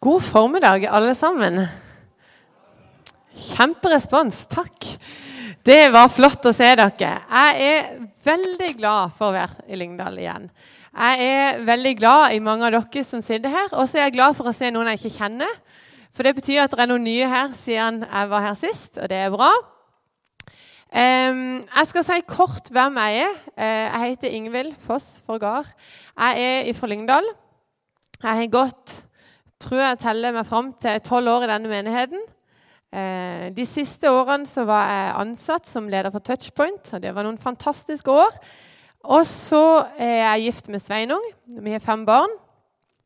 God formiddag, alle sammen. Kjemperespons. Takk. Det var flott å se dere. Jeg er veldig glad for å være i Lyngdal igjen. Jeg er veldig glad i mange av dere som sitter her, og så er jeg glad for å se noen jeg ikke kjenner. For det betyr at det er noen nye her siden jeg var her sist, og det er bra. jeg skal si kort hvem jeg er. Uh, jeg heter Ingvild Foss Forgard. Jeg er fra Lyngdal. Jeg har gått tror jeg teller meg fram til tolv år i denne menigheten. Eh, de siste årene så var jeg ansatt som leder for Touchpoint, og det var noen fantastiske år. Og så er jeg gift med Sveinung. Vi har fem barn.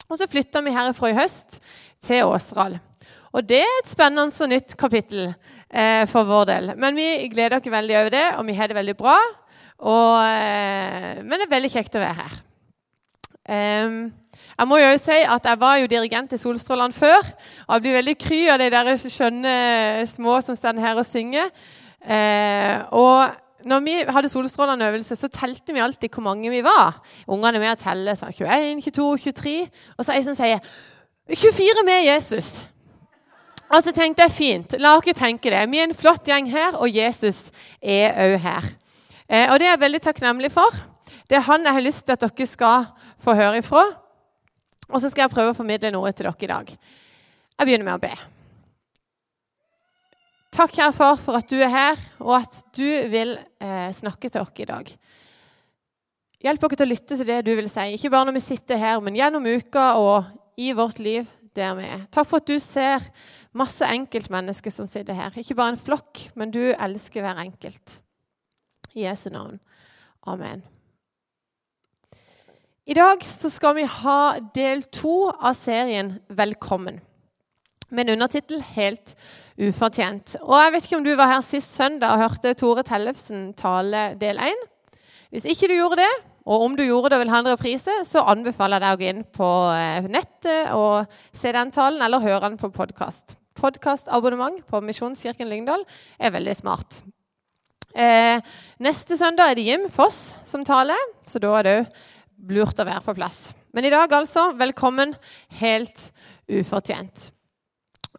Og så flytta vi herfra i høst til Åseral. Og det er et spennende og nytt kapittel eh, for vår del. Men vi gleder oss veldig over det, og vi har det veldig bra. Og, eh, men det er veldig kjekt å være her. Um, jeg må jo si at jeg var jo dirigent i Solstrålene før. Og jeg blir veldig kry av de der skjønne små som står her og synger. Eh, og når vi hadde Solstrålene-øvelse, så telte vi alltid hvor mange vi var. Ungene med å telle sånn 21, 22, 23. Og så er jeg som sier 24 med Jesus. Og så tenkte jeg fint, la dere tenke det. Vi er en flott gjeng her, og Jesus er òg her. Eh, og det er jeg veldig takknemlig for. Det er han jeg har lyst til at dere skal få høre ifra. Og så skal jeg prøve å formidle noe til dere i dag. Jeg begynner med å be. Takk, kjære far, for at du er her, og at du vil eh, snakke til oss i dag. Hjelp oss til å lytte til det du vil si, ikke bare når vi sitter her, men gjennom uka og i vårt liv der vi er. Takk for at du ser masse enkeltmennesker som sitter her. Ikke bare en flokk, men du elsker hver enkelt. I Jesu navn. Amen. I dag skal vi ha del to av serien 'Velkommen', med en undertittel 'Helt ufortjent'. Og Jeg vet ikke om du var her sist søndag og hørte Tore Tellefsen tale del én. Hvis ikke du gjorde det, og om du gjorde det og vil ha en reprise, så anbefaler jeg deg å gå inn på eh, nettet og se den talen, eller høre den på podkast. Podkastabonnement på Misjonskirken Lyngdal er veldig smart. Eh, neste søndag er det Jim Foss som taler, så da er det òg lurt å være på plass. Men i dag, altså, velkommen helt ufortjent.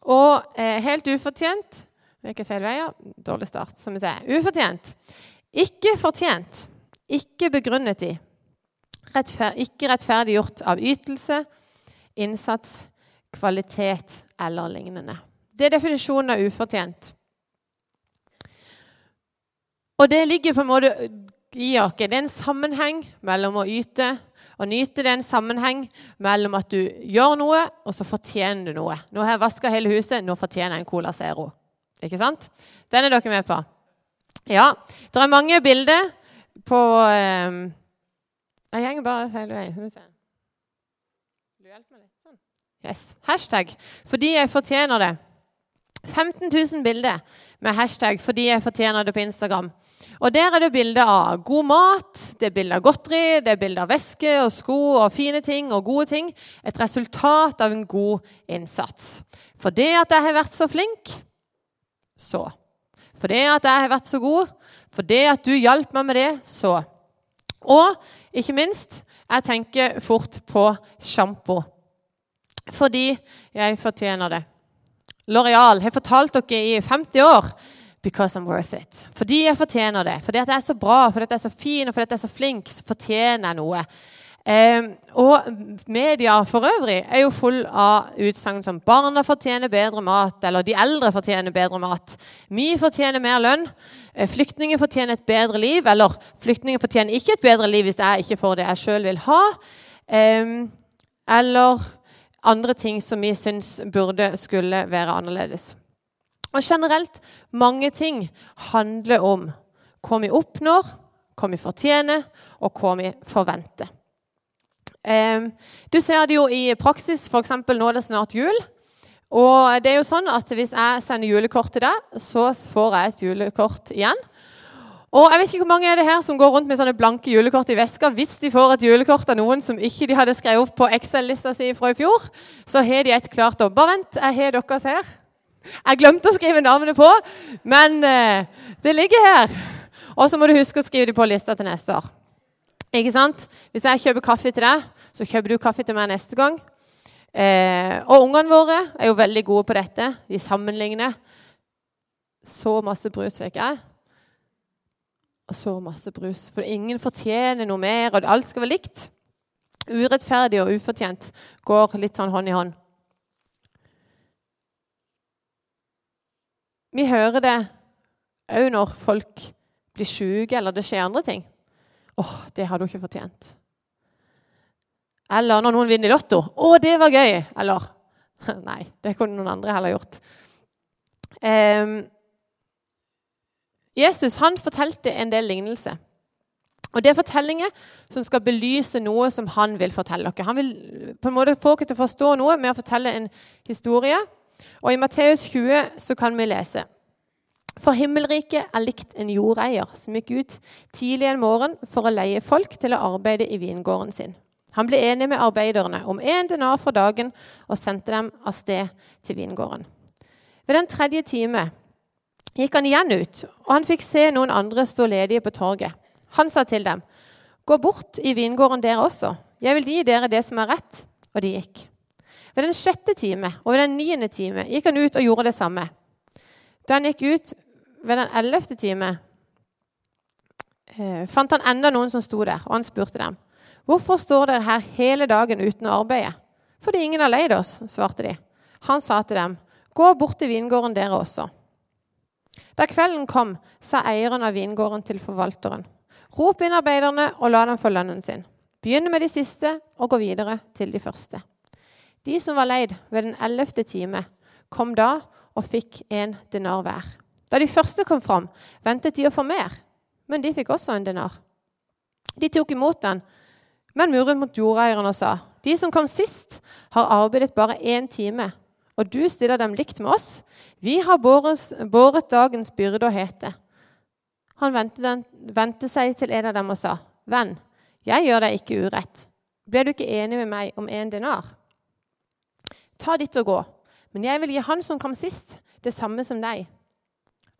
Og eh, helt ufortjent Hvilke feil veier? Dårlig start, som vi sier. Ufortjent. Ikke fortjent. Ikke begrunnet i. Rettfer ikke rettferdiggjort av ytelse, innsats, kvalitet eller lignende. Det er definisjonen av ufortjent. Og det ligger på en måte i oss. Det er en sammenheng mellom å yte og nyte. Det er en sammenheng mellom at du gjør noe, og så fortjener du noe. Nå har jeg vaska hele huset, nå fortjener jeg en Cola Zero. Ikke sant? Den er dere med på. Ja. Det er mange bilder på eh, Jeg går bare feil vei. Skal vi se. Du hjelper meg litt sånn. Yes. Hashtag 'fordi jeg fortjener det'. 15 000 bilder med hashtag 'fordi jeg fortjener det' på Instagram. Og Der er det bilder av god mat, det er bilder av godteri, det er bilder av væske og sko og fine ting og gode ting. Et resultat av en god innsats. Fordi at jeg har vært så flink, så. Fordi at jeg har vært så god, for det at du hjalp meg med det, så. Og ikke minst, jeg tenker fort på sjampo. Fordi jeg fortjener det. Loreal har fortalt dere i 50 år because I'm worth it. Fordi jeg fortjener det. Fordi at jeg er så bra, fordi at jeg er så fin og fordi at jeg er så flink, så fortjener jeg noe. Eh, og media for øvrig er jo full av utsagn som 'barna fortjener bedre mat', eller 'de eldre fortjener bedre mat'. 'Vi fortjener mer lønn'. Eh, 'Flyktninger fortjener et bedre liv', eller 'flyktninger fortjener ikke et bedre liv hvis jeg ikke får det jeg sjøl vil ha'. Eh, eller andre ting som vi syns burde skulle være annerledes. Og generelt mange ting handler om hva vi oppnår, hva vi fortjener, og hva vi forventer. Du ser det jo i praksis, f.eks. nå er det snart jul. Og det er jo sånn at Hvis jeg sender julekort til deg, så får jeg et julekort igjen. Og jeg vet ikke hvor mange er det her som går rundt med sånne blanke julekort i veska. Hvis de får et julekort av noen som ikke de hadde skrevet opp på Excel-lista si fra i fjor, så har de et klart opp. Bare vent, jeg har deres her. Jeg glemte å skrive navnet på, men eh, det ligger her. Og så må du huske å skrive det på lista til neste år. Ikke sant? Hvis jeg kjøper kaffe til deg, så kjøper du kaffe til meg neste gang. Eh, og ungene våre er jo veldig gode på dette. De sammenligner. Så masse brus fikk jeg. Og så masse brus. For ingen fortjener noe mer, og alt skal være likt. Urettferdig og ufortjent går litt sånn hånd i hånd. Vi hører det òg når folk blir syke eller det skjer andre ting. 'Åh, oh, det har du ikke fortjent.' Eller når noen vinner i Lotto. 'Å, det var gøy!' Eller Nei, det kunne noen andre heller gjort. Um, Jesus han fortalte en del lignelser. Og Det er fortellinger som skal belyse noe som han vil fortelle dere. Han vil på en måte få dere til å forstå noe med å fortelle en historie. Og I Matteus 20 så kan vi lese For himmelriket er likt en jordeier som gikk ut tidlig en morgen for å leie folk til å arbeide i vingården sin. Han ble enig med arbeiderne om én denar for dagen og sendte dem av sted til vingården. Ved den tredje time gikk han igjen ut, og han fikk se noen andre stå ledige på torget. Han sa til dem, 'Gå bort i vingården dere også. Jeg vil gi dere det som er rett.' Og de gikk. Ved den sjette time og ved den niende time gikk han ut og gjorde det samme. Da han gikk ut ved den ellevte time, eh, fant han enda noen som sto der, og han spurte dem, 'Hvorfor står dere her hele dagen uten å arbeide?' 'Fordi ingen har leid oss', svarte de. Han sa til dem, 'Gå bort til vingården dere også.' Da kvelden kom, sa eieren av vingården til forvalteren. Rop inn arbeiderne og la dem få lønnen sin. Begynn med de siste og gå videre til de første. De som var leid ved den ellevte time, kom da og fikk en denar hver. Da de første kom fram, ventet de å få mer, men de fikk også en denar. De tok imot den, men muren mot jordeieren og sa, de som kom sist, har arbeidet bare én time, og du stiller dem likt med oss. Vi har båret dagens byrde og hete. Han vendte seg til en av dem og sa, 'Venn, jeg gjør deg ikke urett. Ble du ikke enig med meg om en dinar? Ta ditt og gå, men jeg vil gi han som kom sist, det samme som deg.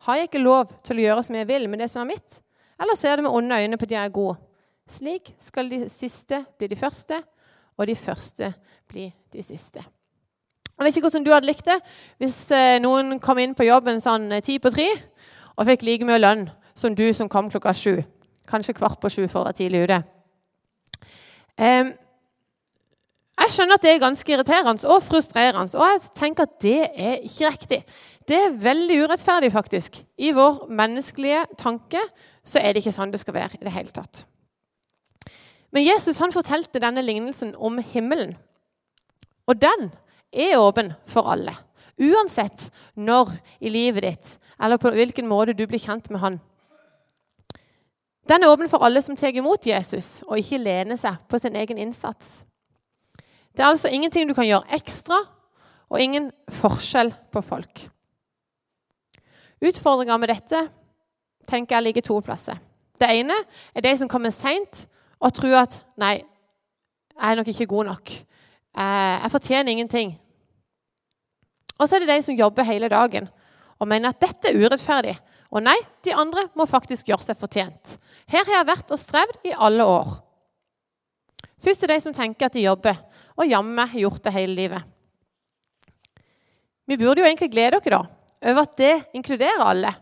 Har jeg ikke lov til å gjøre som jeg vil med det som er mitt? Eller ser du med onde øyne på at jeg er god? Slik skal de siste bli de første, og de første bli de siste. Jeg vet ikke hvordan du hadde likt det hvis eh, noen kom inn på jobben sånn eh, ti på tre og fikk like mye lønn som du som kom klokka sju. Kanskje kvart på sju for å være tidlig ute. Jeg skjønner at det er ganske irriterende og frustrerende, og jeg tenker at det er ikke riktig. Det er veldig urettferdig, faktisk. I vår menneskelige tanke så er det ikke sånn det skal være i det hele tatt. Men Jesus han fortalte denne lignelsen om himmelen. Og den er åpen for alle. Uansett når i livet ditt eller på hvilken måte du blir kjent med han. Den er åpen for alle som tar imot Jesus og ikke lener seg på sin egen innsats. Det er altså ingenting du kan gjøre ekstra, og ingen forskjell på folk. Utfordringa med dette tenker jeg ligger to plasser. Det ene er de som kommer seint og tror at 'nei, jeg er nok ikke god nok'. Jeg fortjener ingenting. Og så er det de som jobber hele dagen og mener at dette er urettferdig. Og nei, de andre må faktisk gjøre seg fortjent. Her har jeg vært og strevd i alle år. Først er de som tenker at de jobber, og jammen har gjort det hele livet. Vi burde jo egentlig glede dere da, over at det inkluderer alle.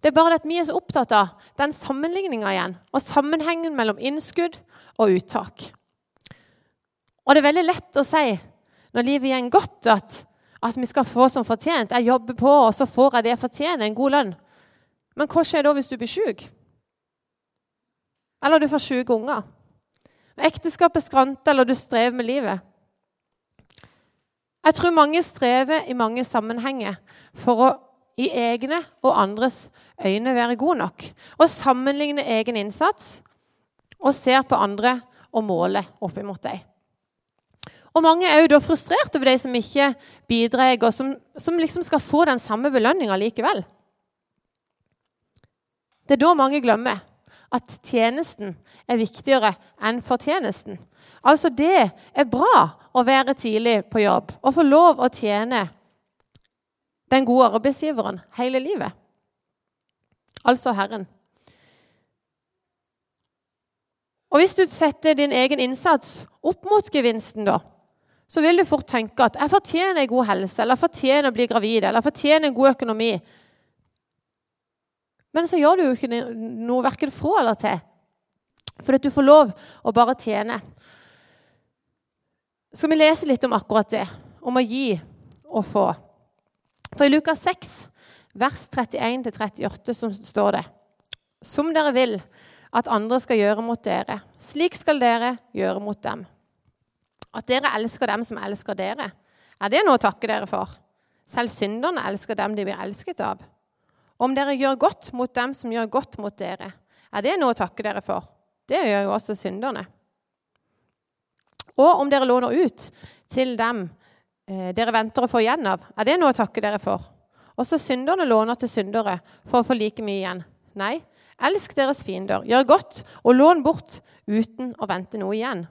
Det er bare det at vi er så opptatt av den sammenligninga igjen, og sammenhengen mellom innskudd og uttak. Og det er veldig lett å si når livet går godt, at at vi skal få som fortjent. Jeg jobber på, og så får jeg det jeg fortjener, en god lønn. Men hva skjer da hvis du blir syk? Eller du får syke unger? Ekteskapet skranter, eller du strever med livet? Jeg tror mange strever i mange sammenhenger for å i egne og andres øyne være god nok. Og sammenligne egen innsats og ser på andre og måler opp imot dem. Og mange er jo da frustrert over de som ikke bidrar, og som, som liksom skal få den samme belønninga likevel. Det er da mange glemmer at tjenesten er viktigere enn fortjenesten. Altså, det er bra å være tidlig på jobb og få lov å tjene den gode arbeidsgiveren hele livet. Altså Herren. Og hvis du setter din egen innsats opp mot gevinsten, da, så vil du fort tenke at 'jeg fortjener en god helse', eller 'jeg fortjener å bli gravid', eller 'jeg fortjener en god økonomi'. Men så gjør du jo ikke noe verken fra eller til. For at du får lov å bare tjene. Skal vi lese litt om akkurat det? Om å gi og få. For i Lukas 6, vers 31-38, som står det Som dere vil at andre skal gjøre mot dere, slik skal dere gjøre mot dem. At dere elsker dem som elsker dere, er det noe å takke dere for? Selv synderne elsker dem de blir elsket av. Om dere gjør godt mot dem som gjør godt mot dere, er det noe å takke dere for? Det gjør jo også synderne. Og om dere låner ut til dem eh, dere venter å få igjen av, er det noe å takke dere for? Også synderne låner til syndere for å få like mye igjen. Nei, elsk deres fiender, gjør godt og lån bort uten å vente noe igjen.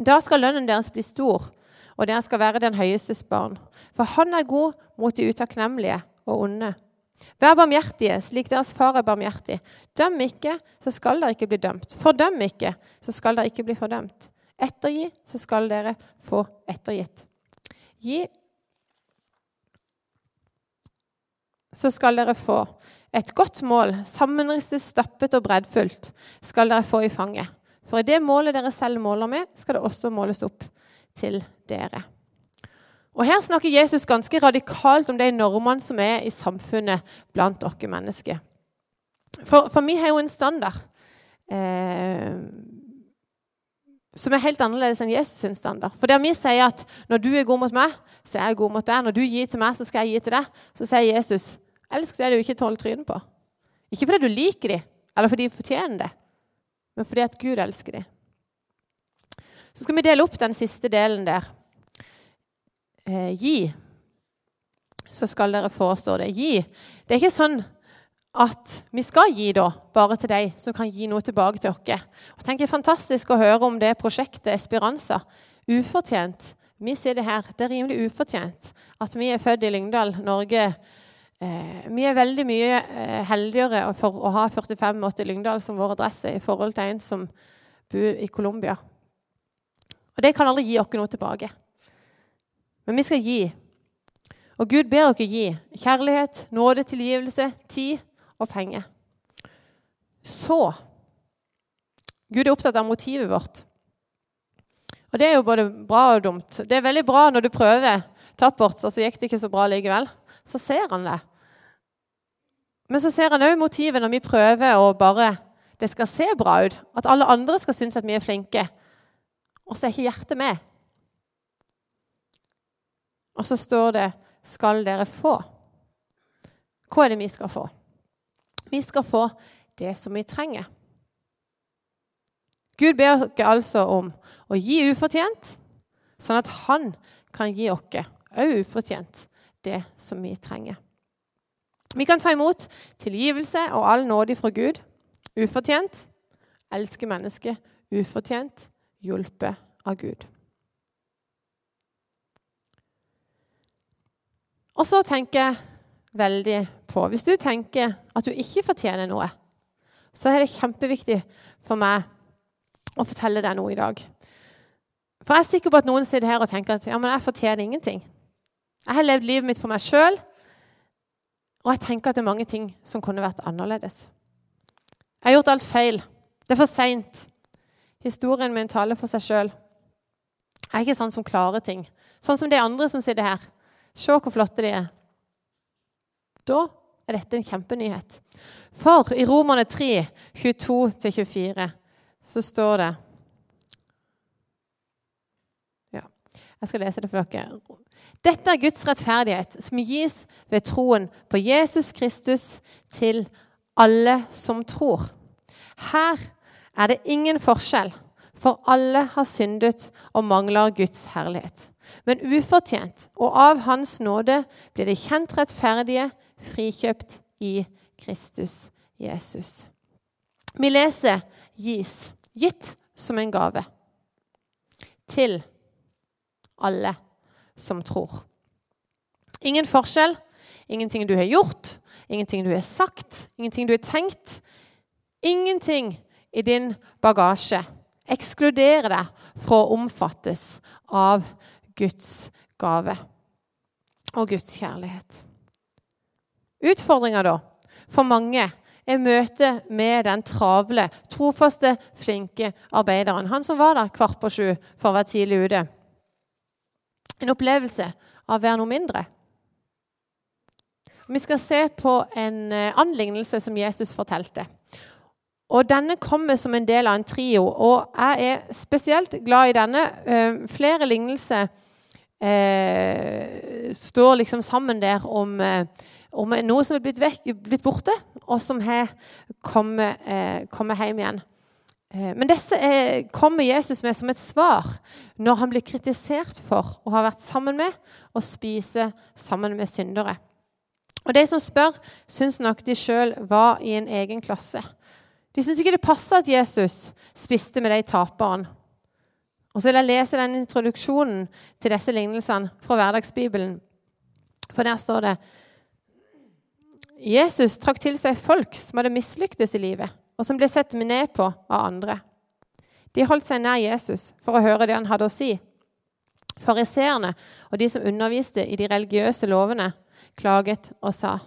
Da skal lønnen deres bli stor, og dere skal være den høyestes barn. For han er god mot de utakknemlige og onde. Vær barmhjertige, slik deres far er barmhjertig. Døm ikke, så skal dere ikke bli dømt. Fordøm ikke, så skal dere ikke bli fordømt. Ettergi, så skal dere få ettergitt. Gi, så skal dere få. Et godt mål, sammenristet, stappet og breddfullt, skal dere få i fanget. For i det målet dere selv måler med, skal det også måles opp til dere. Og Her snakker Jesus ganske radikalt om de normene som er i samfunnet blant oss mennesker. For, for vi har jo en standard eh, som er helt annerledes enn Jesus' sin standard. For der vi sier at når du er god mot meg, så er jeg god mot deg. Når du gir til meg, så skal jeg gi til deg. Så sier Jesus elsk det du ikke tåler trynet på. Ikke fordi du liker dem, eller fordi de fortjener det, men fordi at Gud elsker dem. Så skal vi dele opp den siste delen der. Eh, gi, så skal dere få, står det. Gi. Det er ikke sånn at vi skal gi da, bare til deg som kan gi noe tilbake til oss. Og tenk, det er Fantastisk å høre om det prosjektet Esperanza. Ufortjent. Vi sier det her. Det er rimelig ufortjent at vi er født i Lyngdal, Norge. Eh, vi er veldig mye eh, heldigere for å ha 4580 Lyngdal som vår adresse i forhold til en som bor i Colombia. Og det kan aldri gi oss noe tilbake. Men vi skal gi. Og Gud ber oss gi kjærlighet, nåde, tilgivelse, tid og penger. Så Gud er opptatt av motivet vårt. Og det er jo både bra og dumt. Det er veldig bra når du prøver tappert, og så gikk det ikke så bra likevel. Så ser han det. Men så ser han òg motivet når vi prøver å bare Det skal se bra ut. At alle andre skal synes at vi er flinke. Og så er ikke hjertet med. Og så står det 'skal dere få'. Hva er det vi skal få? Vi skal få det som vi trenger. Gud ber oss altså om å gi ufortjent, sånn at han kan gi oss òg ufortjent det som vi trenger. Vi kan ta imot tilgivelse og all nåde fra Gud ufortjent, elske mennesket ufortjent, hjulpet av Gud. Og så tenker jeg veldig på Hvis du tenker at du ikke fortjener noe, så er det kjempeviktig for meg å fortelle deg noe i dag. For jeg er sikker på at noen sitter her og tenker at ja, men jeg fortjener ingenting. Jeg har levd livet mitt for meg sjøl, og jeg tenker at det er mange ting som kunne vært annerledes. Jeg har gjort alt feil. Det er for seint. Historien min taler for seg sjøl. Jeg er ikke sånn som klarer ting. Sånn som de andre som sitter her. Se hvor flotte de er. Da er dette en kjempenyhet. For i Romerne 3, 22-24, så står det Ja, jeg skal lese det for dere. Dette er Guds rettferdighet, som gis ved troen på Jesus Kristus til alle som tror. Her er det ingen forskjell, for alle har syndet og mangler Guds herlighet. Men ufortjent og av Hans nåde blir de kjent rettferdige, frikjøpt i Kristus Jesus. Vi leser 'gis', gitt som en gave. Til alle som tror. Ingen forskjell, ingenting du har gjort, ingenting du har sagt, ingenting du har tenkt. Ingenting i din bagasje ekskluderer deg fra å omfattes av Guds gave og Guds kjærlighet. Utfordringa da, for mange, er møtet med den travle, trofaste, flinke arbeideren. Han som var der kvart på sju for å være tidlig ute. En opplevelse av å være noe mindre. Vi skal se på en eh, anlignelse som Jesus fortalte. Og Denne kommer som en del av en trio, og jeg er spesielt glad i denne. Eh, flere lignelser eh, står liksom sammen der om, eh, om, noe som er blitt, vekk, blitt borte, og som har kommet, eh, kommet hjem igjen. Eh, men disse er, kommer Jesus med som et svar når han blir kritisert for å ha vært sammen med og spise sammen med syndere. Og De som spør, syns nok de sjøl var i en egen klasse. De syns ikke det passa at Jesus spiste med de taperne. Og så vil jeg lese den introduksjonen til disse lignelsene fra Hverdagsbibelen. For der står det Jesus trakk til seg folk som hadde mislyktes i livet, og som ble sett ned på av andre. De holdt seg nær Jesus for å høre det han hadde å si. Fariseerne og de som underviste i de religiøse lovene, klaget og sa:"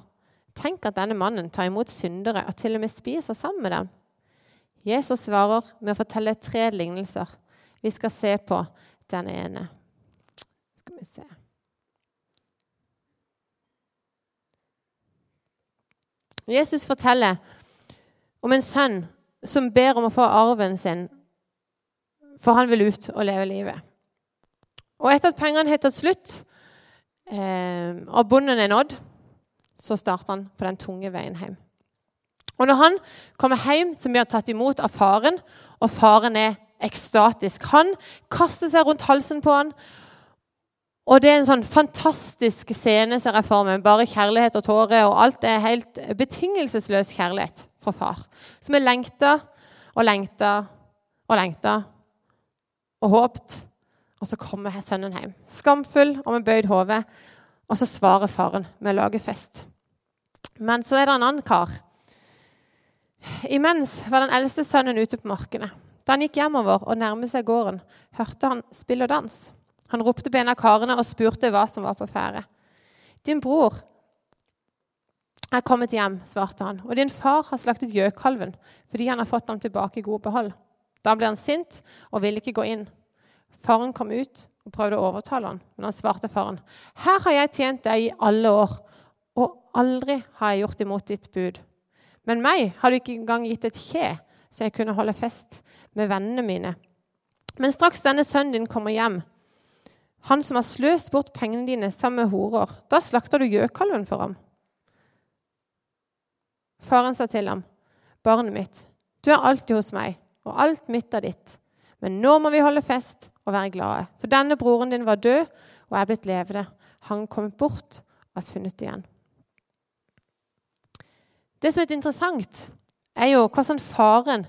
Tenk at denne mannen tar imot syndere og til og med spiser sammen med dem. Jesus svarer med å fortelle tre lignelser vi skal se på den ene. Skal vi se Jesus forteller om en sønn som ber om å få arven sin, for han vil ut og leve livet. Og etter at pengene har tatt slutt, eh, og bonden er nådd, så starter han på den tunge veien hjem. Og når han kommer hjem, så blir han tatt imot av faren, og faren er ekstatisk. Han kaster seg rundt halsen på han. Og det er en sånn fantastisk scene ser jeg for meg. Bare kjærlighet og tårer, og alt er helt betingelsesløs kjærlighet fra far. Så vi lengta og lengta og lengta og håpt. Og så kommer sønnen hjem, skamfull og med bøyd hode. Og så svarer faren med å lage fest. Men så er det en annen kar. Imens var den eldste sønnen ute på markene. Da han gikk hjemover og nærmet seg gården, hørte han spill og dans. Han ropte på en av karene og spurte hva som var på ferde. Din bror er kommet hjem, svarte han, og din far har slaktet gjøkalven fordi han har fått ham tilbake i god behold. Da ble han sint og ville ikke gå inn. Faren kom ut og prøvde å overtale han, men han svarte faren, Her har jeg tjent deg i alle år, og aldri har jeg gjort imot ditt bud. Men meg har du ikke engang gitt et kje så jeg kunne holde fest med vennene mine. Men straks denne sønnen din kommer hjem, han som har sløst bort pengene dine sammen med horer, da slakter du gjøkalven for ham. Faren sa til ham, barnet mitt, du er alltid hos meg, og alt mitt er ditt. Men nå må vi holde fest og være glade, for denne broren din var død og er blitt levende. Han kom bort og er funnet igjen. Det som er interessant, er jo hvordan faren,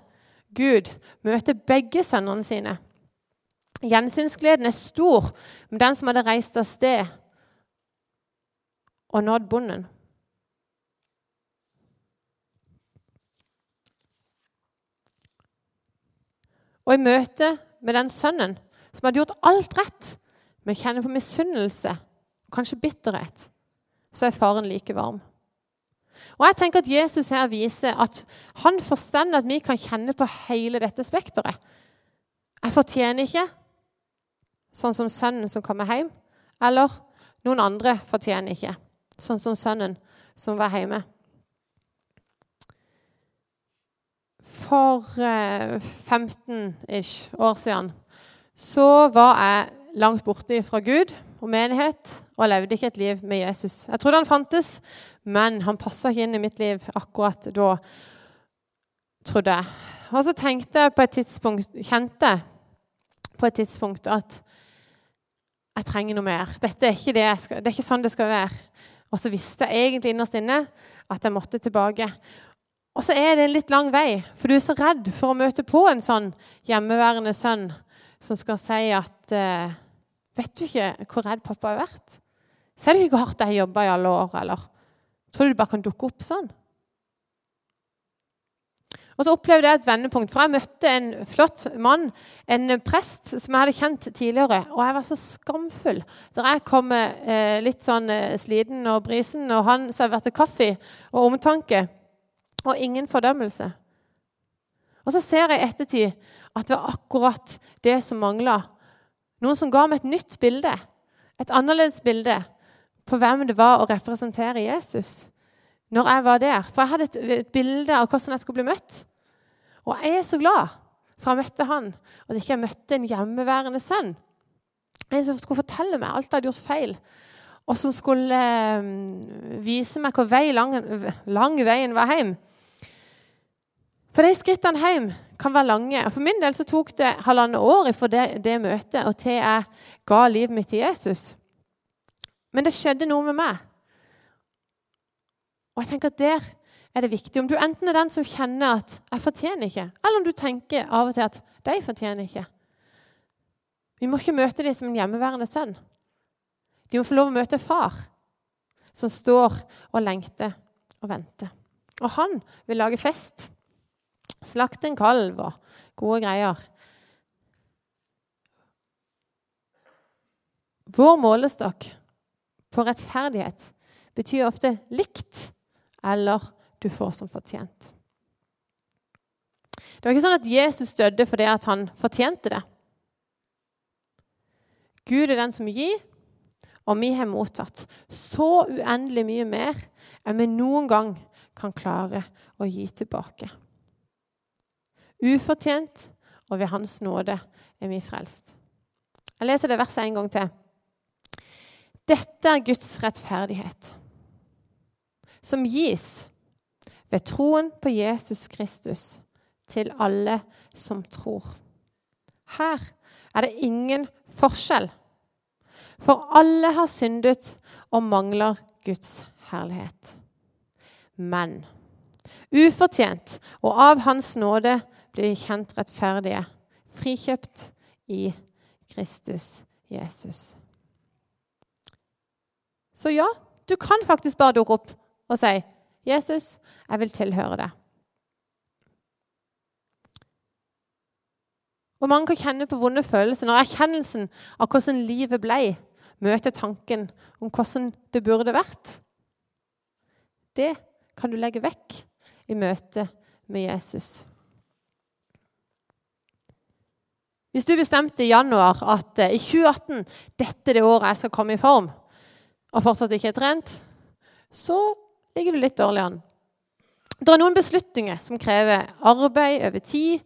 Gud, møter begge sønnene sine. Gjensynsgleden er stor med den som hadde reist av sted og nådd bonden. Og i møte med den sønnen som hadde gjort alt rett, men kjenner på misunnelse kanskje bitterhet, så er faren like varm. Og jeg tenker at Jesus her viser at han forstår at vi kan kjenne på hele dette spekteret. Jeg fortjener ikke, sånn som sønnen som kommer hjem. Eller noen andre fortjener ikke, sånn som sønnen som var hjemme. For 15-ish eh, år siden så var jeg langt borte fra Gud og menighet og levde ikke et liv med Jesus. Jeg trodde han fantes, men han passa ikke inn i mitt liv akkurat da, trodde jeg. Og så tenkte jeg på et tidspunkt, kjente på et tidspunkt at jeg trenger noe mer. Dette er ikke, det, skal, det er ikke sånn det skal være. Og så visste jeg egentlig innerst inne at jeg måtte tilbake. Og så er det en litt lang vei, for du er så redd for å møte på en sånn hjemmeværende sønn som skal si at eh, Vet du ikke hvor redd pappa har vært? Ser du ikke hvor hardt jeg har jobba i alle år, eller? Tror du det bare kan dukke opp sånn? Og så opplevde jeg et vendepunkt, for jeg møtte en flott mann, en prest som jeg hadde kjent tidligere. Og jeg var så skamfull da jeg kom eh, litt sånn eh, sliten og brisen, og han serverte kaffe og omtanke, og ingen fordømmelse. Og så ser jeg i ettertid at det var akkurat det som mangla. Noen som ga meg et nytt bilde, et annerledes bilde på hvem det var å representere Jesus når jeg var der. For jeg hadde et, et bilde av hvordan jeg skulle bli møtt. Og jeg er så glad for jeg møtte han, og at ikke møtte en hjemmeværende sønn. En som skulle fortelle meg alt jeg hadde gjort feil, og som skulle eh, vise meg hvor vei lang, lang veien var hjem. For de skrittene hjem kan være lange. For min del så tok det halvannet år fra det, det møtet og til jeg ga livet mitt til Jesus. Men det skjedde noe med meg. Og jeg tenker at Der er det viktig. Om du enten er den som kjenner at 'jeg fortjener ikke', eller om du tenker av og til at 'de fortjener ikke'. Vi må ikke møte dem som en hjemmeværende sønn. De må få lov å møte far, som står og lengter og venter. Og han vil lage fest. Slakte en kalv og gode greier. Vår målestokk på rettferdighet betyr ofte likt eller du får som fortjent. Det var ikke sånn at Jesus døde fordi han fortjente det. Gud er den som gir, og vi har mottatt så uendelig mye mer enn vi noen gang kan klare å gi tilbake. Ufortjent, og ved Hans nåde er vi frelst. Jeg leser det verset en gang til. Dette er Guds rettferdighet som gis ved troen på Jesus Kristus til alle som tror. Her er det ingen forskjell, for alle har syndet og mangler Guds herlighet. Men ufortjent og av Hans nåde blir kjent rettferdige, frikjøpt i Kristus Jesus. Så ja, du kan faktisk bare dukke opp og si, 'Jesus, jeg vil tilhøre deg'. Og Mange kan kjenne på vonde følelser når erkjennelsen av hvordan livet ble, møter tanken om hvordan det burde vært. Det kan du legge vekk i møte med Jesus. Hvis du bestemte i januar at eh, i 2018 dette er det året jeg skal komme i form, og fortsatt ikke er trent, så ligger du litt dårlig an. Det er noen beslutninger som krever arbeid over tid.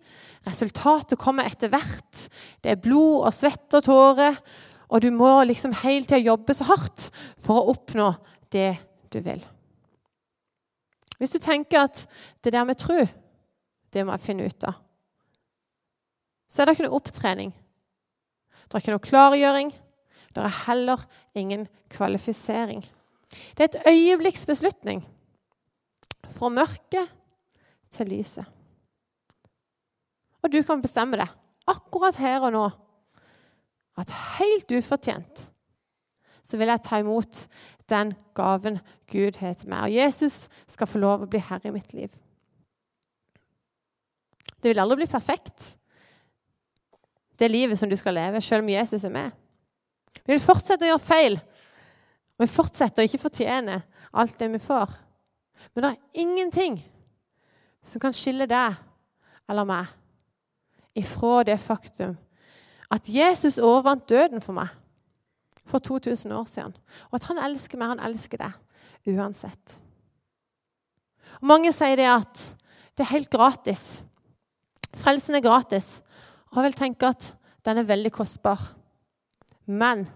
Resultatet kommer etter hvert. Det er blod og svette og tårer. Og du må liksom hele tida jobbe så hardt for å oppnå det du vil. Hvis du tenker at det der med tro, det må jeg finne ut av, så er det ikke noe opptrening. Det er ikke noe klargjøring. Det er heller ingen kvalifisering. Det er et øyeblikks beslutning. Fra mørket til lyset. Og du kan bestemme det akkurat her og nå at helt ufortjent så vil jeg ta imot den gaven Gud har til meg. Og Jesus skal få lov å bli herre i mitt liv. Det vil aldri bli perfekt, det livet som du skal leve, selv om Jesus er med. Vi vil fortsette å gjøre feil. Og vi fortsetter å ikke fortjene alt det vi får. Men det er ingenting som kan skille deg eller meg ifra det faktum at Jesus overvant døden for meg for 2000 år siden. Og at han elsker meg, han elsker deg uansett. Og mange sier det at det er helt gratis. Frelsen er gratis. Og jeg vil tenke at den er veldig kostbar. Men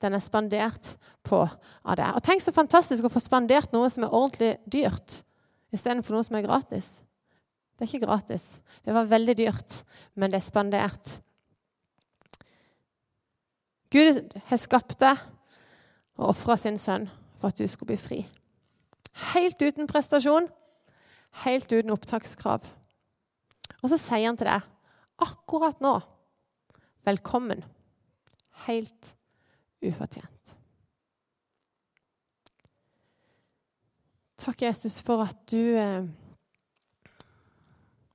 den er spandert på av deg. Og tenk så fantastisk å få spandert noe som er ordentlig dyrt, istedenfor noe som er gratis. Det er ikke gratis. Det var veldig dyrt, men det er spandert. Gud har skapt deg og ofra sin sønn for at du skulle bli fri. Helt uten prestasjon, helt uten opptakskrav. Og så sier han til deg akkurat nå velkommen. Helt ufortjent. Takk, Jesus, for at du eh,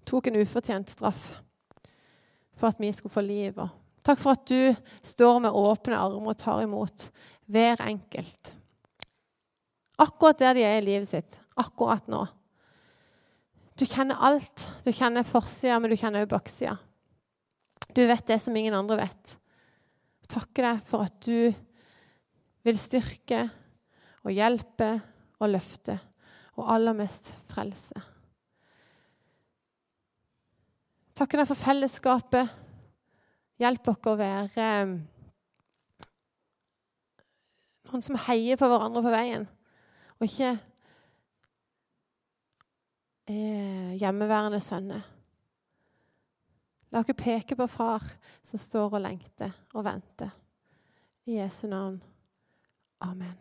tok en ufortjent straff for at vi skulle få liv. Og takk for at du står med åpne armer og tar imot hver enkelt. Akkurat der de er i livet sitt, akkurat nå. Du kjenner alt. Du kjenner forsida, men du kjenner òg baksida. Du vet det som ingen andre vet. Jeg deg for at du vil styrke og hjelpe og løfte, og aller mest frelse. Takker deg for fellesskapet. Hjelp oss å være eh, noen som heier på hverandre på veien, og ikke eh, hjemmeværende sønner. La oss peke på far som står og lengter og venter. I Jesu navn. Amen.